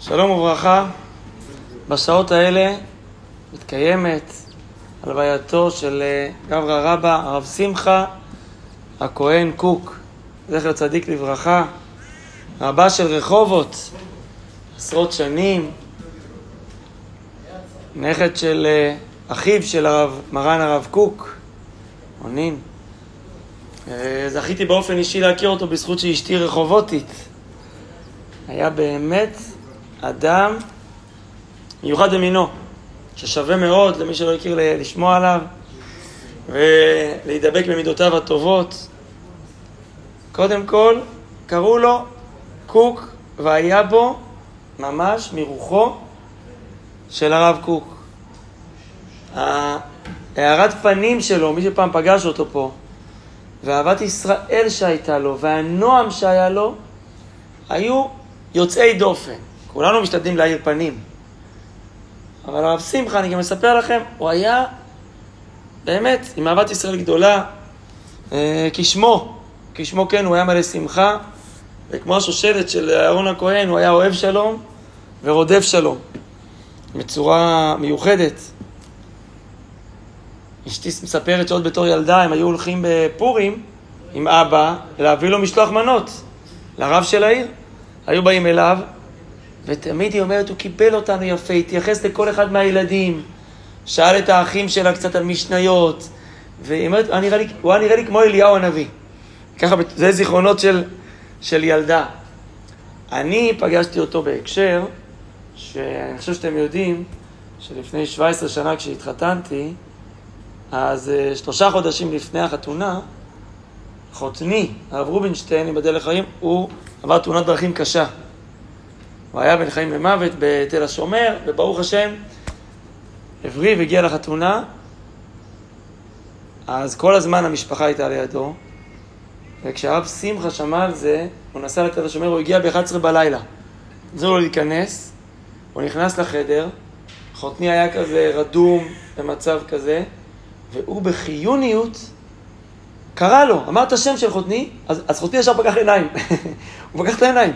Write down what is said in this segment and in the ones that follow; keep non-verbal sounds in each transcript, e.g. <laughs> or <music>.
שלום וברכה. בשעות האלה מתקיימת הלווייתו של אה, גברא רבא, הרב שמחה הכהן קוק, זכר צדיק לברכה, רבה של רחובות, עשרות שנים, נכד של אה, אחיו של הרב, מרן הרב קוק, עונין. אה, זכיתי באופן אישי להכיר אותו בזכות שאשתי רחובותית. היה באמת אדם מיוחד במינו, ששווה מאוד למי שלא הכיר לשמוע עליו ולהידבק במידותיו הטובות. קודם כל, קראו לו קוק, והיה בו ממש מרוחו של הרב קוק. הארת פנים שלו, מי שפעם פגש אותו פה, ואהבת ישראל שהייתה לו, והנועם שהיה לו, היו יוצאי דופן. כולנו משתדלים להאיר פנים. אבל הרב שמחה, אני גם אספר לכם, הוא היה באמת עם אהבת ישראל גדולה, אה, כשמו, כשמו כן, הוא היה מלא שמחה, וכמו השושלת של אהרון הכהן, הוא היה אוהב שלום ורודף שלום, בצורה מיוחדת. אשתי מספרת שעוד בתור ילדה הם היו הולכים בפורים עם אבא להביא לו משלוח מנות לרב של העיר. היו באים אליו, ותמיד היא אומרת, הוא קיבל אותנו יפה, התייחס לכל אחד מהילדים, שאל את האחים שלה קצת על משניות, והיא אומרת, הוא היה נראה לי, כמו אליהו הנביא. ככה, זה זיכרונות של, של ילדה. אני פגשתי אותו בהקשר, שאני חושב שאתם יודעים, שלפני 17 שנה כשהתחתנתי, אז uh, שלושה חודשים לפני החתונה, חותני, הרב רובינשטיין, ייבדל לחיים, הוא עבר תאונת דרכים קשה. הוא היה בין חיים למוות בתל השומר, וברוך השם, הבריא והגיע לחתונה. אז כל הזמן המשפחה הייתה לידו, וכשהרב שמחה שמע על זה, הוא נסע לתל השומר, הוא הגיע ב-11 בלילה. עזרו לו להיכנס, הוא נכנס לחדר, חותני היה כזה רדום במצב כזה, והוא בחיוניות קרא לו, אמר את השם של חותני, אז, אז חותני ישר פקח עיניים. <laughs> הוא פקח את העיניים,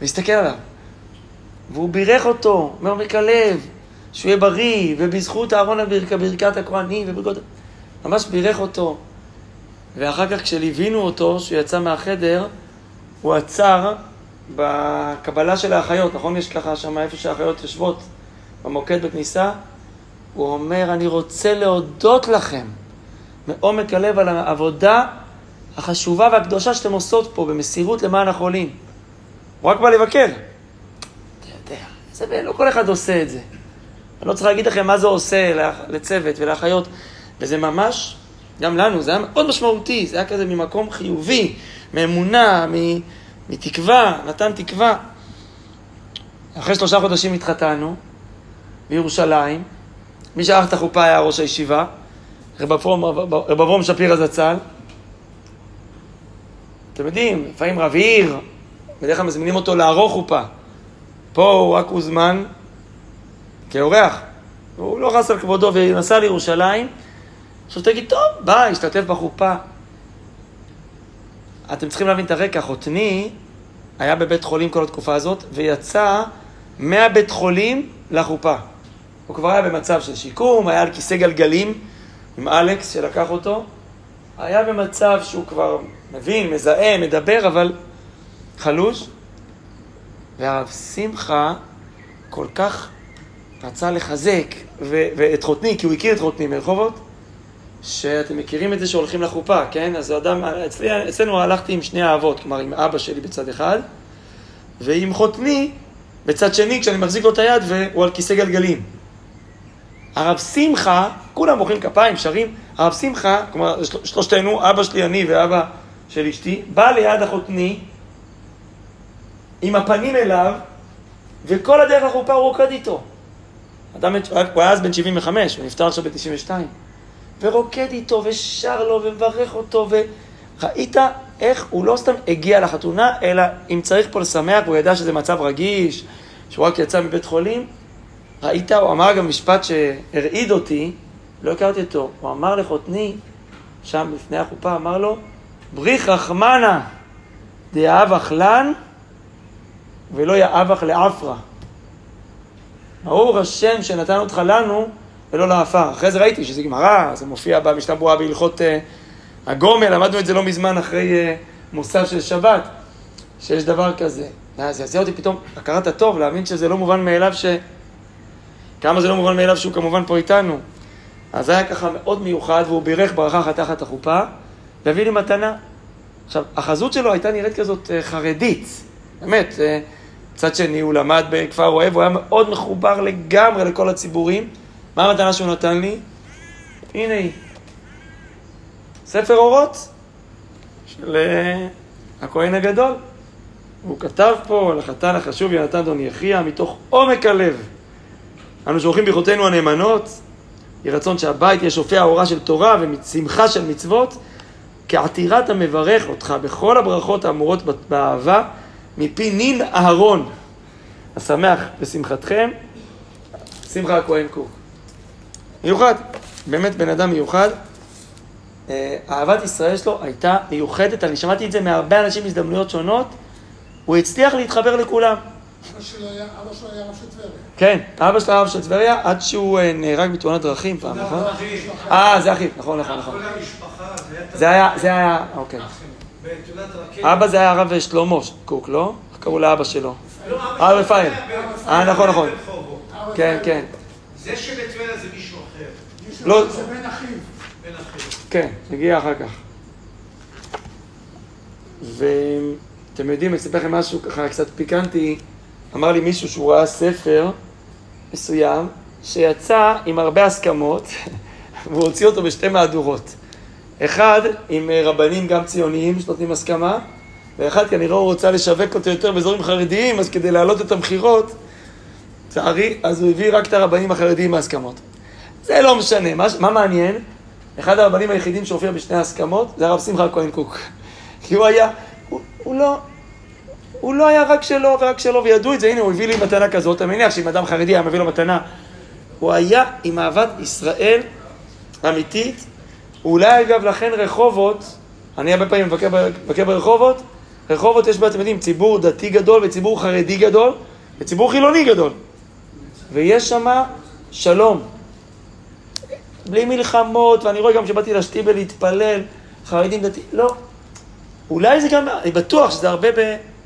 והסתכל עליו. והוא בירך אותו, אומר מקלב, שהוא יהיה בריא, ובזכות אהרון הברכת, ברכת הכהנים וברכות... ממש בירך אותו. ואחר כך כשליווינו אותו, שהוא יצא מהחדר, הוא עצר בקבלה של האחיות, נכון? יש ככה שם איפה שהאחיות יושבות, במוקד בכניסה. הוא אומר, אני רוצה להודות לכם מעומק הלב על העבודה החשובה והקדושה שאתם עושות פה במסירות למען החולים. הוא רק בא לבקר. זה לא כל אחד עושה את זה. אני לא צריך להגיד לכם מה זה עושה לצוות ולאחיות, וזה ממש, גם לנו, זה היה מאוד משמעותי, זה היה כזה ממקום חיובי, מאמונה, מתקווה, נתן תקווה. אחרי שלושה חודשים התחתנו בירושלים, מי שערך את החופה היה ראש הישיבה, רב אברום שפירא זצ"ל. אתם יודעים, לפעמים רב עיר, בדרך כלל מזמינים אותו לערוך חופה. פה הוא רק הוזמן כאורח. הוא לא חס על כבודו ונסע לירושלים. עכשיו תגיד, טוב, בא, השתתף בחופה. אתם צריכים להבין את הרקע. חותני היה בבית חולים כל התקופה הזאת, ויצא מהבית חולים לחופה. הוא כבר היה במצב של שיקום, היה על כיסא גלגלים. עם אלכס שלקח אותו, היה במצב שהוא כבר מבין, מזהה, מדבר, אבל חלוש. והרב שמחה כל כך רצה לחזק, ו- ואת חותני, כי הוא הכיר את חותני מרחובות, שאתם מכירים את זה שהולכים לחופה, כן? אז אדם, אצלי, אצלנו הלכתי עם שני האבות, כלומר עם אבא שלי בצד אחד, ועם חותני בצד שני, כשאני מחזיק לו את היד והוא על כיסא גלגלים. הרב שמחה, כולם מוחאים כפיים, שרים, הרב שמחה, כלומר שלושתנו, אבא שלי, אני ואבא של אשתי, בא ליד החותני עם הפנים אליו, וכל הדרך לחופה הוא רוקד איתו. אדם, הוא היה אז בן 75, הוא נפטר עכשיו ב-92. ורוקד איתו, ושר לו, ומברך אותו, וראית איך הוא לא סתם הגיע לחתונה, אלא אם צריך פה לשמח, הוא ידע שזה מצב רגיש, שהוא רק יצא מבית חולים, ראית, הוא אמר גם משפט שהרעיד אותי, לא הכרתי אותו, הוא אמר לחותני, שם לפני החופה, אמר לו, בריך רחמנה דאבך לן ולא יאבך לעפרה. ברוך השם שנתן אותך לנו ולא לעפר. אחרי זה ראיתי שזה גמרא, זה מופיע במשנה ברורה בהלכות uh, הגומל, למדנו את זה לא מזמן אחרי uh, מוסר של שבת, שיש דבר כזה. זה עשה אותי פתאום, הכרת הטוב, להבין שזה לא מובן מאליו ש... כמה זה לא מובן מאליו שהוא כמובן פה איתנו. אז זה היה ככה מאוד מיוחד, והוא בירך ברכה אחת תחת החופה, והביא לי מתנה. עכשיו, החזות שלו הייתה נראית כזאת uh, חרדית, באמת. מצד שני, הוא למד בכפר אוהב, הוא היה מאוד מחובר לגמרי לכל הציבורים. מה המתנה שהוא נתן לי? הנה היא. ספר אורות של uh, הכהן הגדול. הוא כתב פה על החתן החשוב יונתן דון יחיא מתוך עומק הלב. אנו שולחים ברכותינו הנאמנות, יהי רצון שהבית יהיה שופע אורה של תורה ושמחה של מצוות, כעתירת המברך אותך בכל הברכות האמורות באהבה, מפי נין אהרון. השמח בשמחתכם, שמחה הכהן קוק. מיוחד, באמת בן אדם מיוחד. אה, אהבת ישראל שלו הייתה מיוחדת, אני שמעתי את זה מהרבה אנשים בהזדמנויות שונות, הוא הצליח להתחבר לכולם. אבא שלו היה רב של טבריה. כן, אבא שלו היה רב של טבריה עד שהוא אה, נהרג בתאונת דרכים פעם, נכון? אה, זה אחיו, נכון, נכון, נכון. זה היה, זה היה, אוקיי. אבא זה היה הרב שלמה קוק, לא? איך קראו לאבא שלו? הרב רפאל. אה, נכון, נכון. כן, כן. זה שבטבריה זה מישהו אחר. לא. זה בן אחיו. בן אחיו. כן, הגיע אחר כך. ואתם יודעים, אני אספר לכם משהו ככה קצת פיקנטי. אמר לי מישהו שהוא ראה ספר מסוים, שיצא עם הרבה הסכמות, <laughs> והוא הוציא אותו בשתי מהדורות. אחד עם רבנים גם ציוניים שנותנים הסכמה, ואחד כנראה הוא רוצה לשווק אותו יותר באזורים חרדיים, אז כדי להעלות את המכירות, לצערי, אז הוא הביא רק את הרבנים החרדיים מהסכמות. זה לא משנה, מה, מה מעניין? אחד הרבנים היחידים שהופיע בשני ההסכמות זה הרב שמחה כהן קוק. <laughs> כי הוא היה, הוא, הוא לא, הוא לא היה רק שלו ורק שלו, וידעו את זה, הנה הוא הביא לי מתנה כזאת, אני מניח שאם אדם חרדי היה מביא לו מתנה, הוא היה עם אהבת ישראל אמיתית, אולי אגב לכן רחובות, אני הרבה פעמים מבקר, ברחובות, רחובות יש בה, אתם יודעים, ציבור דתי גדול וציבור חרדי גדול וציבור חילוני גדול. ויש שם שלום. בלי מלחמות, ואני רואה גם כשבאתי לשטיבל להתפלל, חרדים דתיים, לא. אולי זה גם, אני בטוח שזה הרבה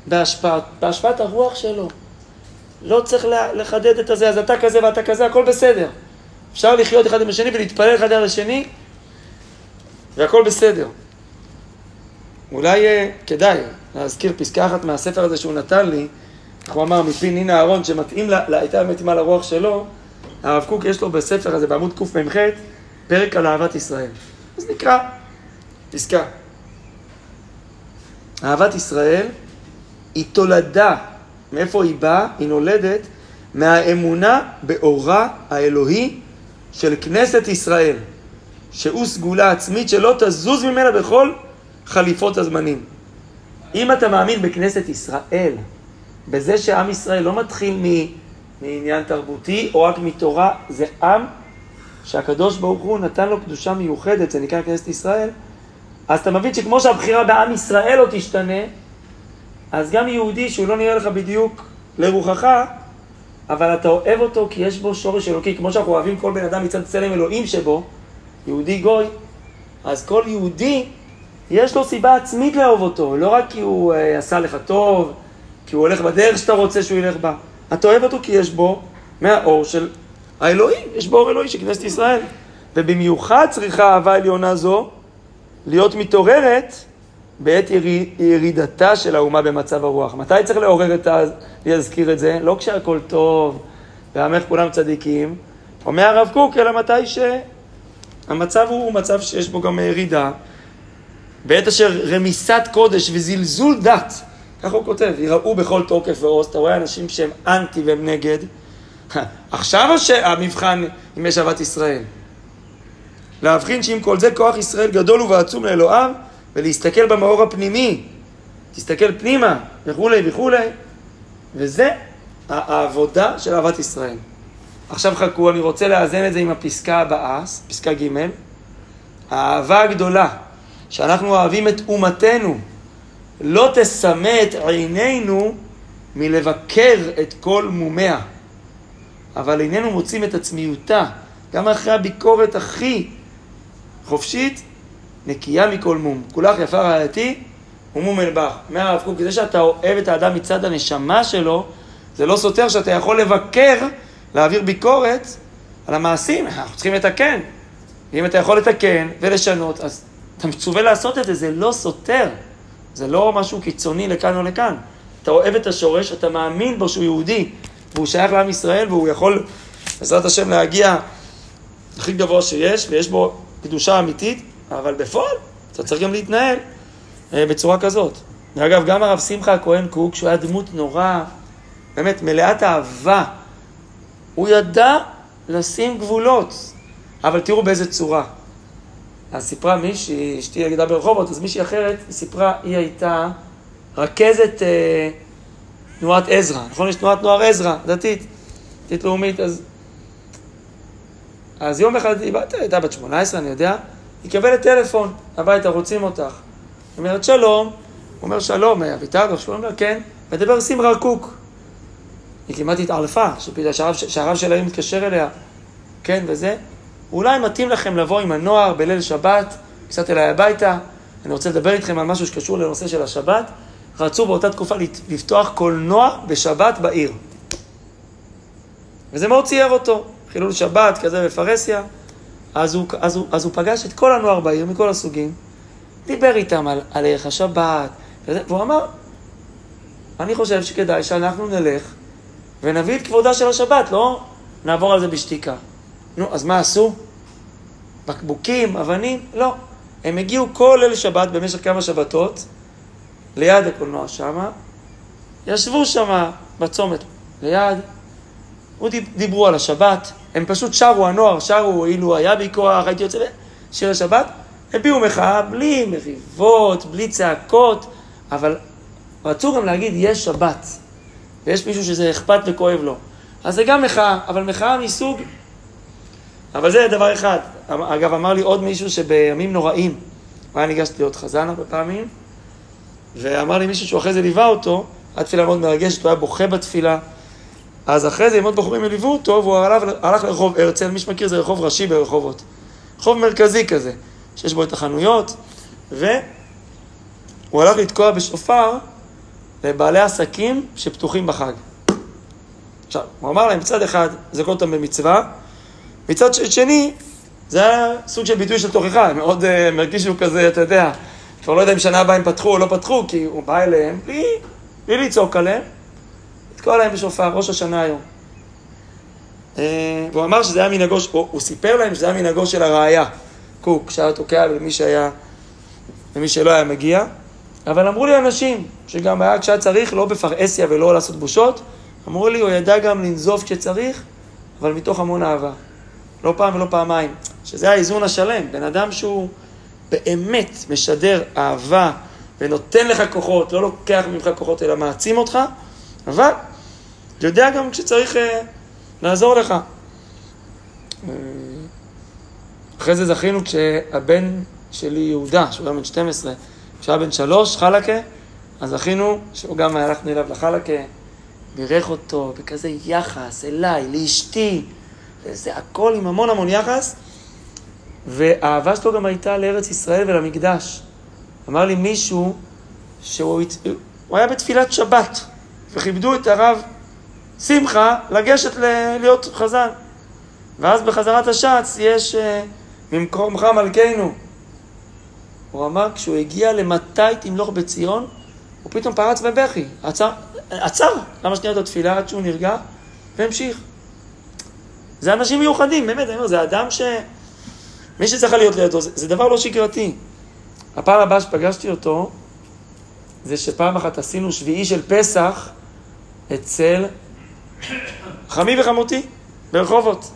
בהשפעת, בהשפעת הרוח שלו. לא צריך לחדד את הזה, אז אתה כזה ואתה כזה, הכל בסדר. אפשר לחיות אחד עם השני ולהתפלל אחד על השני, והכל בסדר. אולי uh, כדאי להזכיר פסקה אחת מהספר הזה שהוא נתן לי, איך הוא אמר, מפי נינה אהרון, שמתאים, לה, הייתה מתאימה לרוח שלו, הרב קוק יש לו בספר הזה, בעמוד קמ"ח, פרק על אהבת ישראל. אז נקרא פסקה. אהבת ישראל היא תולדה, מאיפה היא באה? היא נולדת מהאמונה באורה האלוהי של כנסת ישראל, שהוא סגולה עצמית שלא תזוז ממנה בכל חליפות הזמנים. אם אתה מאמין בכנסת ישראל, בזה שעם ישראל לא מתחיל מעניין תרבותי או רק מתורה, זה עם שהקדוש ברוך הוא נתן לו קדושה מיוחדת, זה נקרא כנסת ישראל, אז אתה מבין שכמו שהבחירה בעם ישראל לא תשתנה, אז גם יהודי שהוא לא נראה לך בדיוק לרוחך, אבל אתה אוהב אותו כי יש בו שורש אלוקי, כמו שאנחנו אוהבים כל בן אדם מצד צלם אלוהים שבו, יהודי גוי, אז כל יהודי יש לו סיבה עצמית לאהוב אותו, לא רק כי הוא uh, עשה לך טוב, כי הוא הולך בדרך שאתה רוצה שהוא ילך בה. אתה אוהב אותו כי יש בו מהאור של האלוהים, יש בו אור אלוהי של כנסת ישראל. ובמיוחד צריכה אהבה עליונה זו להיות מתעוררת בעת ירידתה של האומה במצב הרוח. מתי צריך לעורר את ה... להזכיר את זה? לא כשהכול טוב ועמך כולם צדיקים. אומר הרב קוק, אלא מתי שהמצב הוא מצב שיש בו גם ירידה. בעת אשר רמיסת קודש וזלזול דת, ככה הוא כותב, יראו בכל תוקף ועוז, אתה רואה אנשים שהם אנטי והם נגד, עכשיו המבחן אם יש אהבת ישראל. להבחין שעם כל זה כוח ישראל גדול ועצום לאלוהיו, ולהסתכל במאור הפנימי, תסתכל פנימה, וכולי וכולי, וזה העבודה של אהבת ישראל. עכשיו חכו, אני רוצה לאזן את זה עם הפסקה הבאה, פסקה ג', האהבה הגדולה שאנחנו אוהבים את אומתנו, לא תסמא את עינינו מלבקר את כל מומיה. אבל איננו מוצאים את עצמיותה. גם אחרי הביקורת הכי חופשית, נקייה מכל מום. כולך יפה רעייתי ומום אלבך. אומר הרב קוק, זה שאתה אוהב את האדם מצד הנשמה שלו, זה לא סותר שאתה יכול לבקר, להעביר ביקורת על המעשים. אנחנו צריכים לתקן. ואם אתה יכול לתקן ולשנות, אז אתה מצווה לעשות את זה, זה לא סותר. זה לא משהו קיצוני לכאן או לכאן. אתה אוהב את השורש, אתה מאמין בו שהוא יהודי, והוא שייך לעם ישראל, והוא יכול, בעזרת השם, להגיע הכי גבוה שיש, ויש בו קדושה אמיתית, אבל בפועל אתה צריך גם להתנהל אה, בצורה כזאת. ואגב, גם הרב שמחה הכהן קוק, שהוא היה דמות נורא, באמת, מלאת אהבה, הוא ידע לשים גבולות, אבל תראו באיזה צורה. אז סיפרה מישהי, אשתי יגידה ברחובות, אז מישהי אחרת, סיפרה, היא הייתה רכזת אה, תנועת עזרא, נכון? יש תנועת נוער עזרא, דתית, דתית לאומית, אז... אז יום אחד היא בת, הייתה בת 18, אני יודע, היא קיבלת טלפון, הביתה, רוצים אותך. היא אומרת, שלום. הוא אומר, שלום, אביטל, הוא אומר, כן. מדבר שמרה קוק. היא כמעט התעלפה, שהרב, שהרב שלה מתקשר אליה, כן, וזה. אולי מתאים לכם לבוא עם הנוער בליל שבת, קצת אליי הביתה, אני רוצה לדבר איתכם על משהו שקשור לנושא של השבת. רצו באותה תקופה לפתוח קולנוע בשבת בעיר. וזה מאוד צייר אותו, חילול שבת כזה בפרהסיה. אז הוא, אז, הוא, אז הוא פגש את כל הנוער בעיר, מכל הסוגים, דיבר איתם על, על ערך השבת, וזה, והוא אמר, אני חושב שכדאי שאנחנו נלך ונביא את כבודה של השבת, לא נעבור על זה בשתיקה. נו, אז מה עשו? בקבוקים, אבנים? לא. הם הגיעו כל ליל שבת במשך כמה שבתות, ליד הקולנוע שמה, ישבו שמה בצומת ליד, דיברו על השבת, הם פשוט שרו, הנוער שרו, אילו היה בי כוח, הייתי יוצא שיר השבת, הביעו מחאה בלי מריבות, בלי צעקות, אבל רצו גם להגיד, יש שבת, ויש מישהו שזה אכפת וכואב לו. אז זה גם מחאה, אבל מחאה מסוג... אבל זה דבר אחד. אגב, אמר לי עוד מישהו שבימים נוראים, הוא היה ניגש להיות חזן הרבה פעמים, ואמר לי מישהו שהוא אחרי זה ליווה אותו, התפילה מאוד מרגשת, הוא היה בוכה בתפילה. אז אחרי זה עם עוד בחורים הליוו אותו, והוא הלך, הלך לרחוב הרצל, מי שמכיר זה רחוב ראשי ברחובות. רחוב מרכזי כזה, שיש בו את החנויות, והוא הלך לתקוע בשופר לבעלי עסקים שפתוחים בחג. עכשיו, הוא אמר להם, מצד אחד, זה כל אותם במצווה, מצד שני, זה היה סוג של ביטוי של תוכחה, הם מאוד uh, מרגישו כזה, אתה יודע, כבר לא יודע אם שנה הבאה הם פתחו או לא פתחו, כי הוא בא אליהם בלי, בלי לצעוק עליהם, לתקוע להם בשופר, ראש השנה היום. אה, והוא אמר שזה היה מנהגו, הוא, הוא סיפר להם שזה היה מנהגו של הראייה, קוק, שהיה תוקע למי שהיה, למי שלא היה מגיע. אבל אמרו לי אנשים, שגם היה כשהיה צריך, לא בפרהסיה ולא לעשות בושות, אמרו לי, הוא ידע גם לנזוף כשצריך, אבל מתוך המון אהבה. לא פעם ולא פעמיים. שזה האיזון השלם. בן אדם שהוא באמת משדר אהבה ונותן לך כוחות, לא לוקח ממך כוחות אלא מעצים אותך, אבל יודע גם כשצריך אה, לעזור לך. אה, אחרי זה זכינו כשהבן שלי יהודה, שהוא היה בן 12, כשהיה בן 3, חלקה, אז זכינו שהוא גם הלכנו אליו לחלקה, בירך אותו בכזה יחס אליי, לאשתי, וזה הכל עם המון המון יחס, והאהבה שלו גם הייתה לארץ ישראל ולמקדש. אמר לי מישהו שהוא היה בתפילת שבת, וכיבדו את הרב שמחה לגשת ל- להיות חזן. ואז בחזרת השץ יש אה, ממקומך מלכנו. הוא אמר, כשהוא הגיע למתי תמלוך בציון, הוא פתאום פרץ בבכי. עצר, עצר כמה שניות התפילה עד שהוא נרגע, והמשיך. זה אנשים מיוחדים, באמת, אני אומר, זה אדם ש... מי שצריך להיות לידו, זה, זה דבר לא שגרתי. הפעם הבאה שפגשתי אותו, זה שפעם אחת עשינו שביעי של פסח אצל חמי וחמותי ברחובות.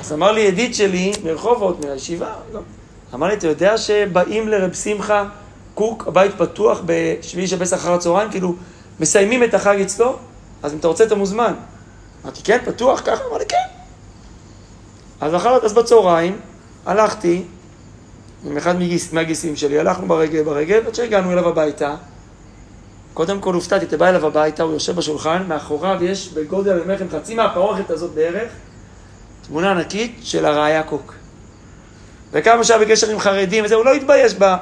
אז אמר לי ידיד שלי ברחובות, מהישיבה, לא. אמר לי, אתה יודע שבאים לרב שמחה קוק, הבית פתוח בשביעי של פסח אחר הצהריים, כאילו מסיימים את החג אצלו, אז אם אתה רוצה אתה מוזמן. אמרתי, כן, פתוח ככה? אמר לי, כן. אז אחר אז בצהריים הלכתי עם אחד מהגיס, מהגיסים שלי, הלכנו ברגל ברגל, עד שהגענו אליו הביתה, קודם כל הופתעתי, אתה בא אליו הביתה, הוא יושב בשולחן, מאחוריו יש בגודל, אני אומר לכם, חצי מהפרוכת הזאת בערך, תמונה ענקית של הראיה קוק. וכמה שהיה בקשר עם חרדים וזה, הוא לא התבייש בה.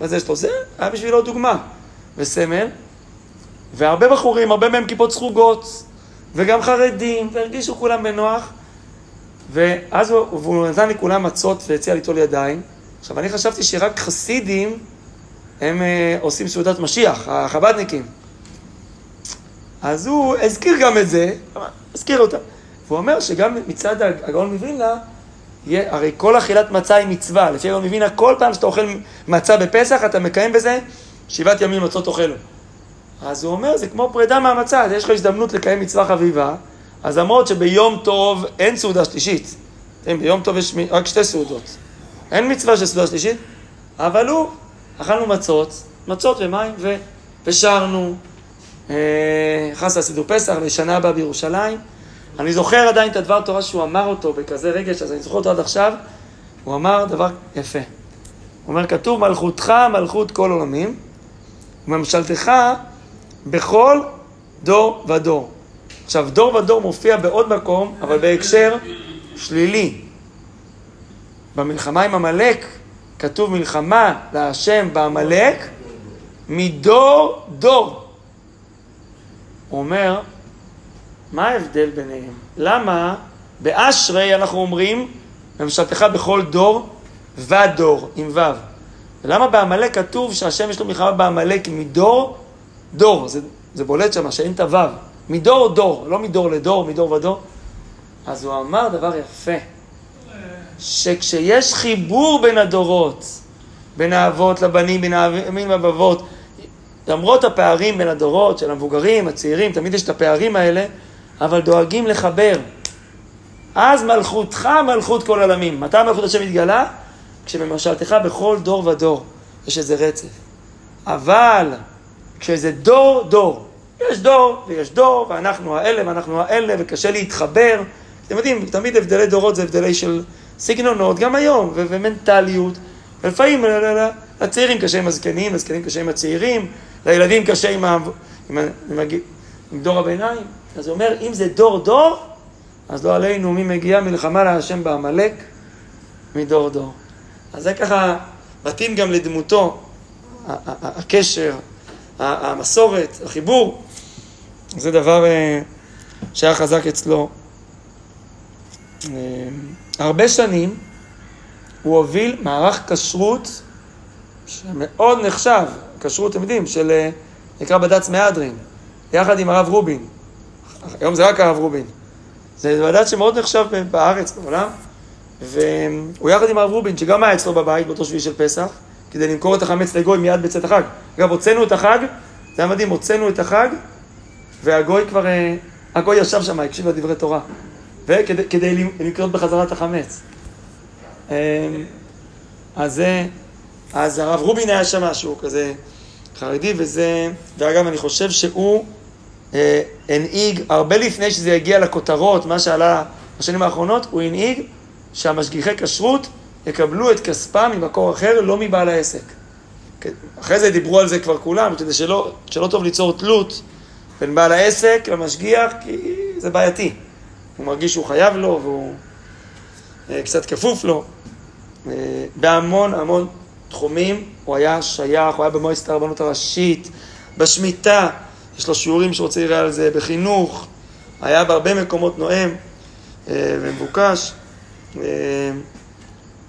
מה זה? היה בשבילו דוגמה. וסמל, והרבה בחורים, הרבה מהם כיפות סרוגות, וגם חרדים, והרגישו כולם בנוח. ואז הוא, הוא נתן לכולם מצות והציע ליטול ידיים. עכשיו, אני חשבתי שרק חסידים הם אה, עושים סעודת משיח, החב"דניקים. אז הוא הזכיר גם את זה, הזכיר אותה. והוא אומר שגם מצד הגאון מווילנה, יהיה, הרי כל אכילת מצה היא מצווה. לפי הגאון מווילנה, כל פעם שאתה אוכל מצה בפסח, אתה מקיים בזה שבעת ימים מצות אוכלו. אז הוא אומר, זה כמו פרידה מהמצה, אז יש לך הזדמנות לקיים מצווה חביבה, אז למרות שביום טוב אין סעודה שלישית, ביום טוב יש רק שתי סעודות. אין מצווה של סעודה שלישית, אבל הוא, אכלנו מצות, מצות ומים, ו... ושרנו, אה, נכנס לסידור פסח לשנה הבאה בירושלים. אני זוכר עדיין את הדבר תורה שהוא אמר אותו בכזה רגש, אז אני זוכר אותו עד עכשיו. הוא אמר דבר יפה. הוא אומר, כתוב, מלכותך מלכות כל עולמים, וממשלתך בכל דור ודור. עכשיו, דור ודור מופיע בעוד מקום, אבל בהקשר שלילי. במלחמה עם עמלק, כתוב מלחמה להשם בעמלק מדור דור. הוא אומר, מה ההבדל ביניהם? למה באשרי אנחנו אומרים, ממשלתך בכל דור ודור, עם ו'. ולמה בעמלק כתוב שהשם יש לו מלחמה בעמלק מדור דור? זה, זה בולט שם, שאין את הו'. מדור דור, לא מדור לדור, מדור ודור. אז הוא אמר דבר יפה, שכשיש חיבור בין הדורות, בין האבות לבנים, בין הבנים לבבות, למרות הפערים בין הדורות של המבוגרים, הצעירים, תמיד יש את הפערים האלה, אבל דואגים לחבר. אז מלכותך מלכות כל עולמים. מתי מלכות השם מתגלה? כשבמשלתך בכל דור ודור יש איזה רצף. אבל כשזה דור דור, יש דור ויש דור, ואנחנו האלה ואנחנו האלה, וקשה להתחבר. אתם יודעים, תמיד הבדלי דורות זה הבדלי של סגנונות, גם היום, ו- ומנטליות. ולפעמים לצעירים קשה עם הזקנים, לזקנים קשה עם הצעירים, לילדים קשה עם, ה... עם, ה... עם, ה... עם דור הביניים. אז הוא אומר, אם זה דור דור, אז לא עלינו מי מגיע מלחמה להשם בעמלק מדור דור. אז זה ככה מתאים גם לדמותו, הקשר, המסורת, החיבור. זה דבר אה, שהיה חזק אצלו. אה, הרבה שנים הוא הוביל מערך כשרות שמאוד נחשב, כשרות, אתם יודעים, של, אה, נקרא בד"ץ מהדרין, יחד עם הרב רובין. היום זה רק הרב רובין. זה בד"ץ שמאוד נחשב בארץ, בעולם, והוא יחד עם הרב רובין, שגם היה אצלו בבית באותו שביעי של פסח, כדי למכור את החמץ לגוי מיד בצאת החג. אגב, הוצאנו את החג, זה היה מדהים, הוצאנו את החג, והגוי כבר, אה, הגוי ישב שם, הקשיב לדברי תורה, וכדי לקנות בחזרה את החמץ. אמ, אז, אז הרב רובין היה שם משהו כזה חרדי, וזה, ואגב, אני חושב שהוא הנהיג, הרבה לפני שזה יגיע לכותרות, מה שעלה בשנים האחרונות, הוא הנהיג שהמשגיחי כשרות יקבלו את כספם ממקור אחר, לא מבעל העסק. כן, אחרי זה דיברו על זה כבר כולם, כדי שלא, שלא טוב ליצור תלות בין בעל העסק למשגיח, כי זה בעייתי. הוא מרגיש שהוא חייב לו והוא אה, קצת כפוף לו. אה, בהמון המון תחומים הוא היה שייך, הוא היה במועצת הרבנות הראשית, בשמיטה, יש לו שיעורים שרוצה לראה על זה, בחינוך, היה בהרבה מקומות נואם אה, ומבוקש.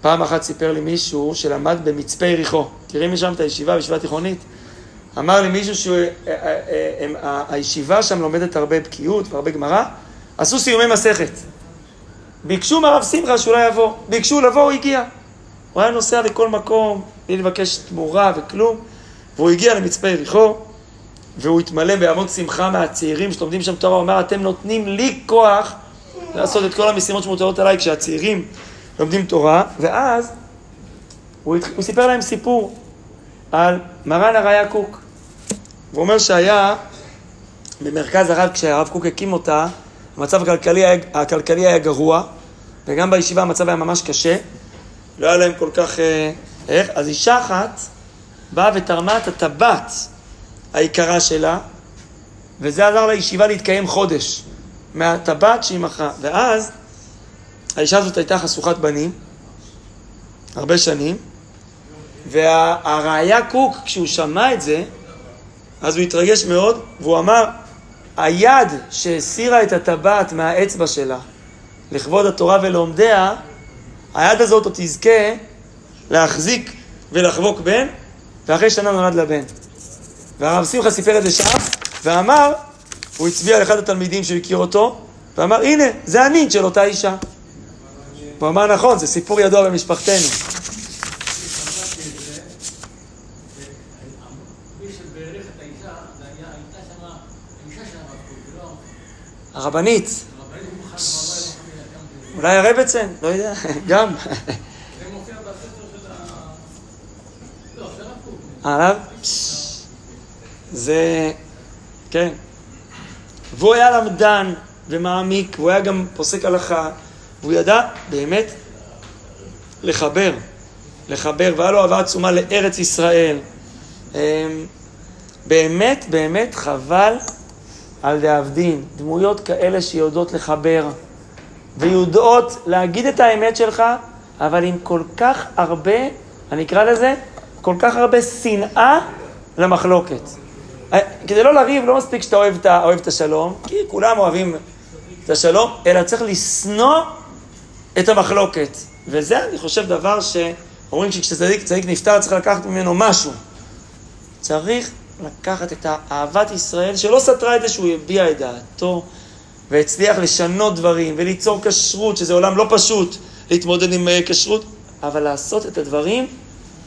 פעם אחת סיפר לי מישהו שלמד במצפה יריחו. תראי משם את הישיבה, בישיבה תיכונית. אמר לי מישהו שהישיבה שם לומדת הרבה בקיאות והרבה גמרא, עשו סיומי מסכת. ביקשו מהרב שמחה שאולי יבוא. ביקשו לבוא, הוא הגיע. הוא היה נוסע לכל מקום, בלי לבקש תמורה וכלום, והוא הגיע למצפה יריחו, והוא התמלא בהמון שמחה מהצעירים שלומדים שם תורה, הוא אמר, אתם נותנים לי כוח לעשות את כל המשימות שמוטלות עליי כשהצעירים לומדים תורה, ואז הוא, הוא סיפר להם סיפור על מרן הראיה קוק. הוא אומר שהיה במרכז הרב, כשהרב קוק הקים אותה, המצב הכלכלי, הכלכלי היה גרוע, וגם בישיבה המצב היה ממש קשה. לא היה להם כל כך... אה, איך? אז אישה אחת באה ותרמה את הטבעת היקרה שלה, וזה עזר לישיבה להתקיים חודש, מהטבעת שהיא מכרה. ואז האישה הזאת הייתה חשוכת בנים, הרבה שנים, והראיה קוק, כשהוא שמע את זה, אז הוא התרגש מאוד, והוא אמר, היד שהסירה את הטבעת מהאצבע שלה לכבוד התורה ולומדיה, היד הזאת עוד תזכה להחזיק ולחבוק בן, ואחרי שנה נולד לה בן. והרב שמחה סיפר את זה שם, ואמר, הוא הצביע לאחד התלמידים שהוא הכיר אותו, ואמר, הנה, זה הנין של אותה אישה. הוא אמר, נכון, זה סיפור ידוע במשפחתנו. הרבנית. אולי הרבצן, לא יודע, גם. הרב? זה, כן. והוא היה למדן ומעמיק, והוא היה גם פוסק הלכה, והוא ידע באמת לחבר, לחבר, והיה לו אהבה עצומה לארץ ישראל. אמ, באמת, באמת חבל על דאבדין, דמויות כאלה שיודעות לחבר, ויודעות להגיד את האמת שלך, אבל עם כל כך הרבה, אני אקרא לזה, כל כך הרבה שנאה למחלוקת. כדי לא לריב, לא מספיק שאתה אוהב את, אוהב את השלום, כי כולם אוהבים את השלום, אלא צריך לשנוא את המחלוקת. וזה, אני חושב, דבר שאומרים שכשצדיק צדיק נפטר צריך לקחת ממנו משהו. צריך לקחת את אהבת ישראל, שלא סתרה את זה שהוא הביע את דעתו, והצליח לשנות דברים, וליצור כשרות, שזה עולם לא פשוט להתמודד עם אה, כשרות, אבל לעשות את הדברים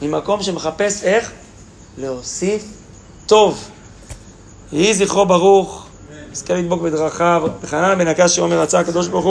ממקום שמחפש איך להוסיף טוב. יהי זכרו ברוך, נזכה לדבוק בדרכיו, וחנן בן הקש שאומר רצה הקדוש ברוך הוא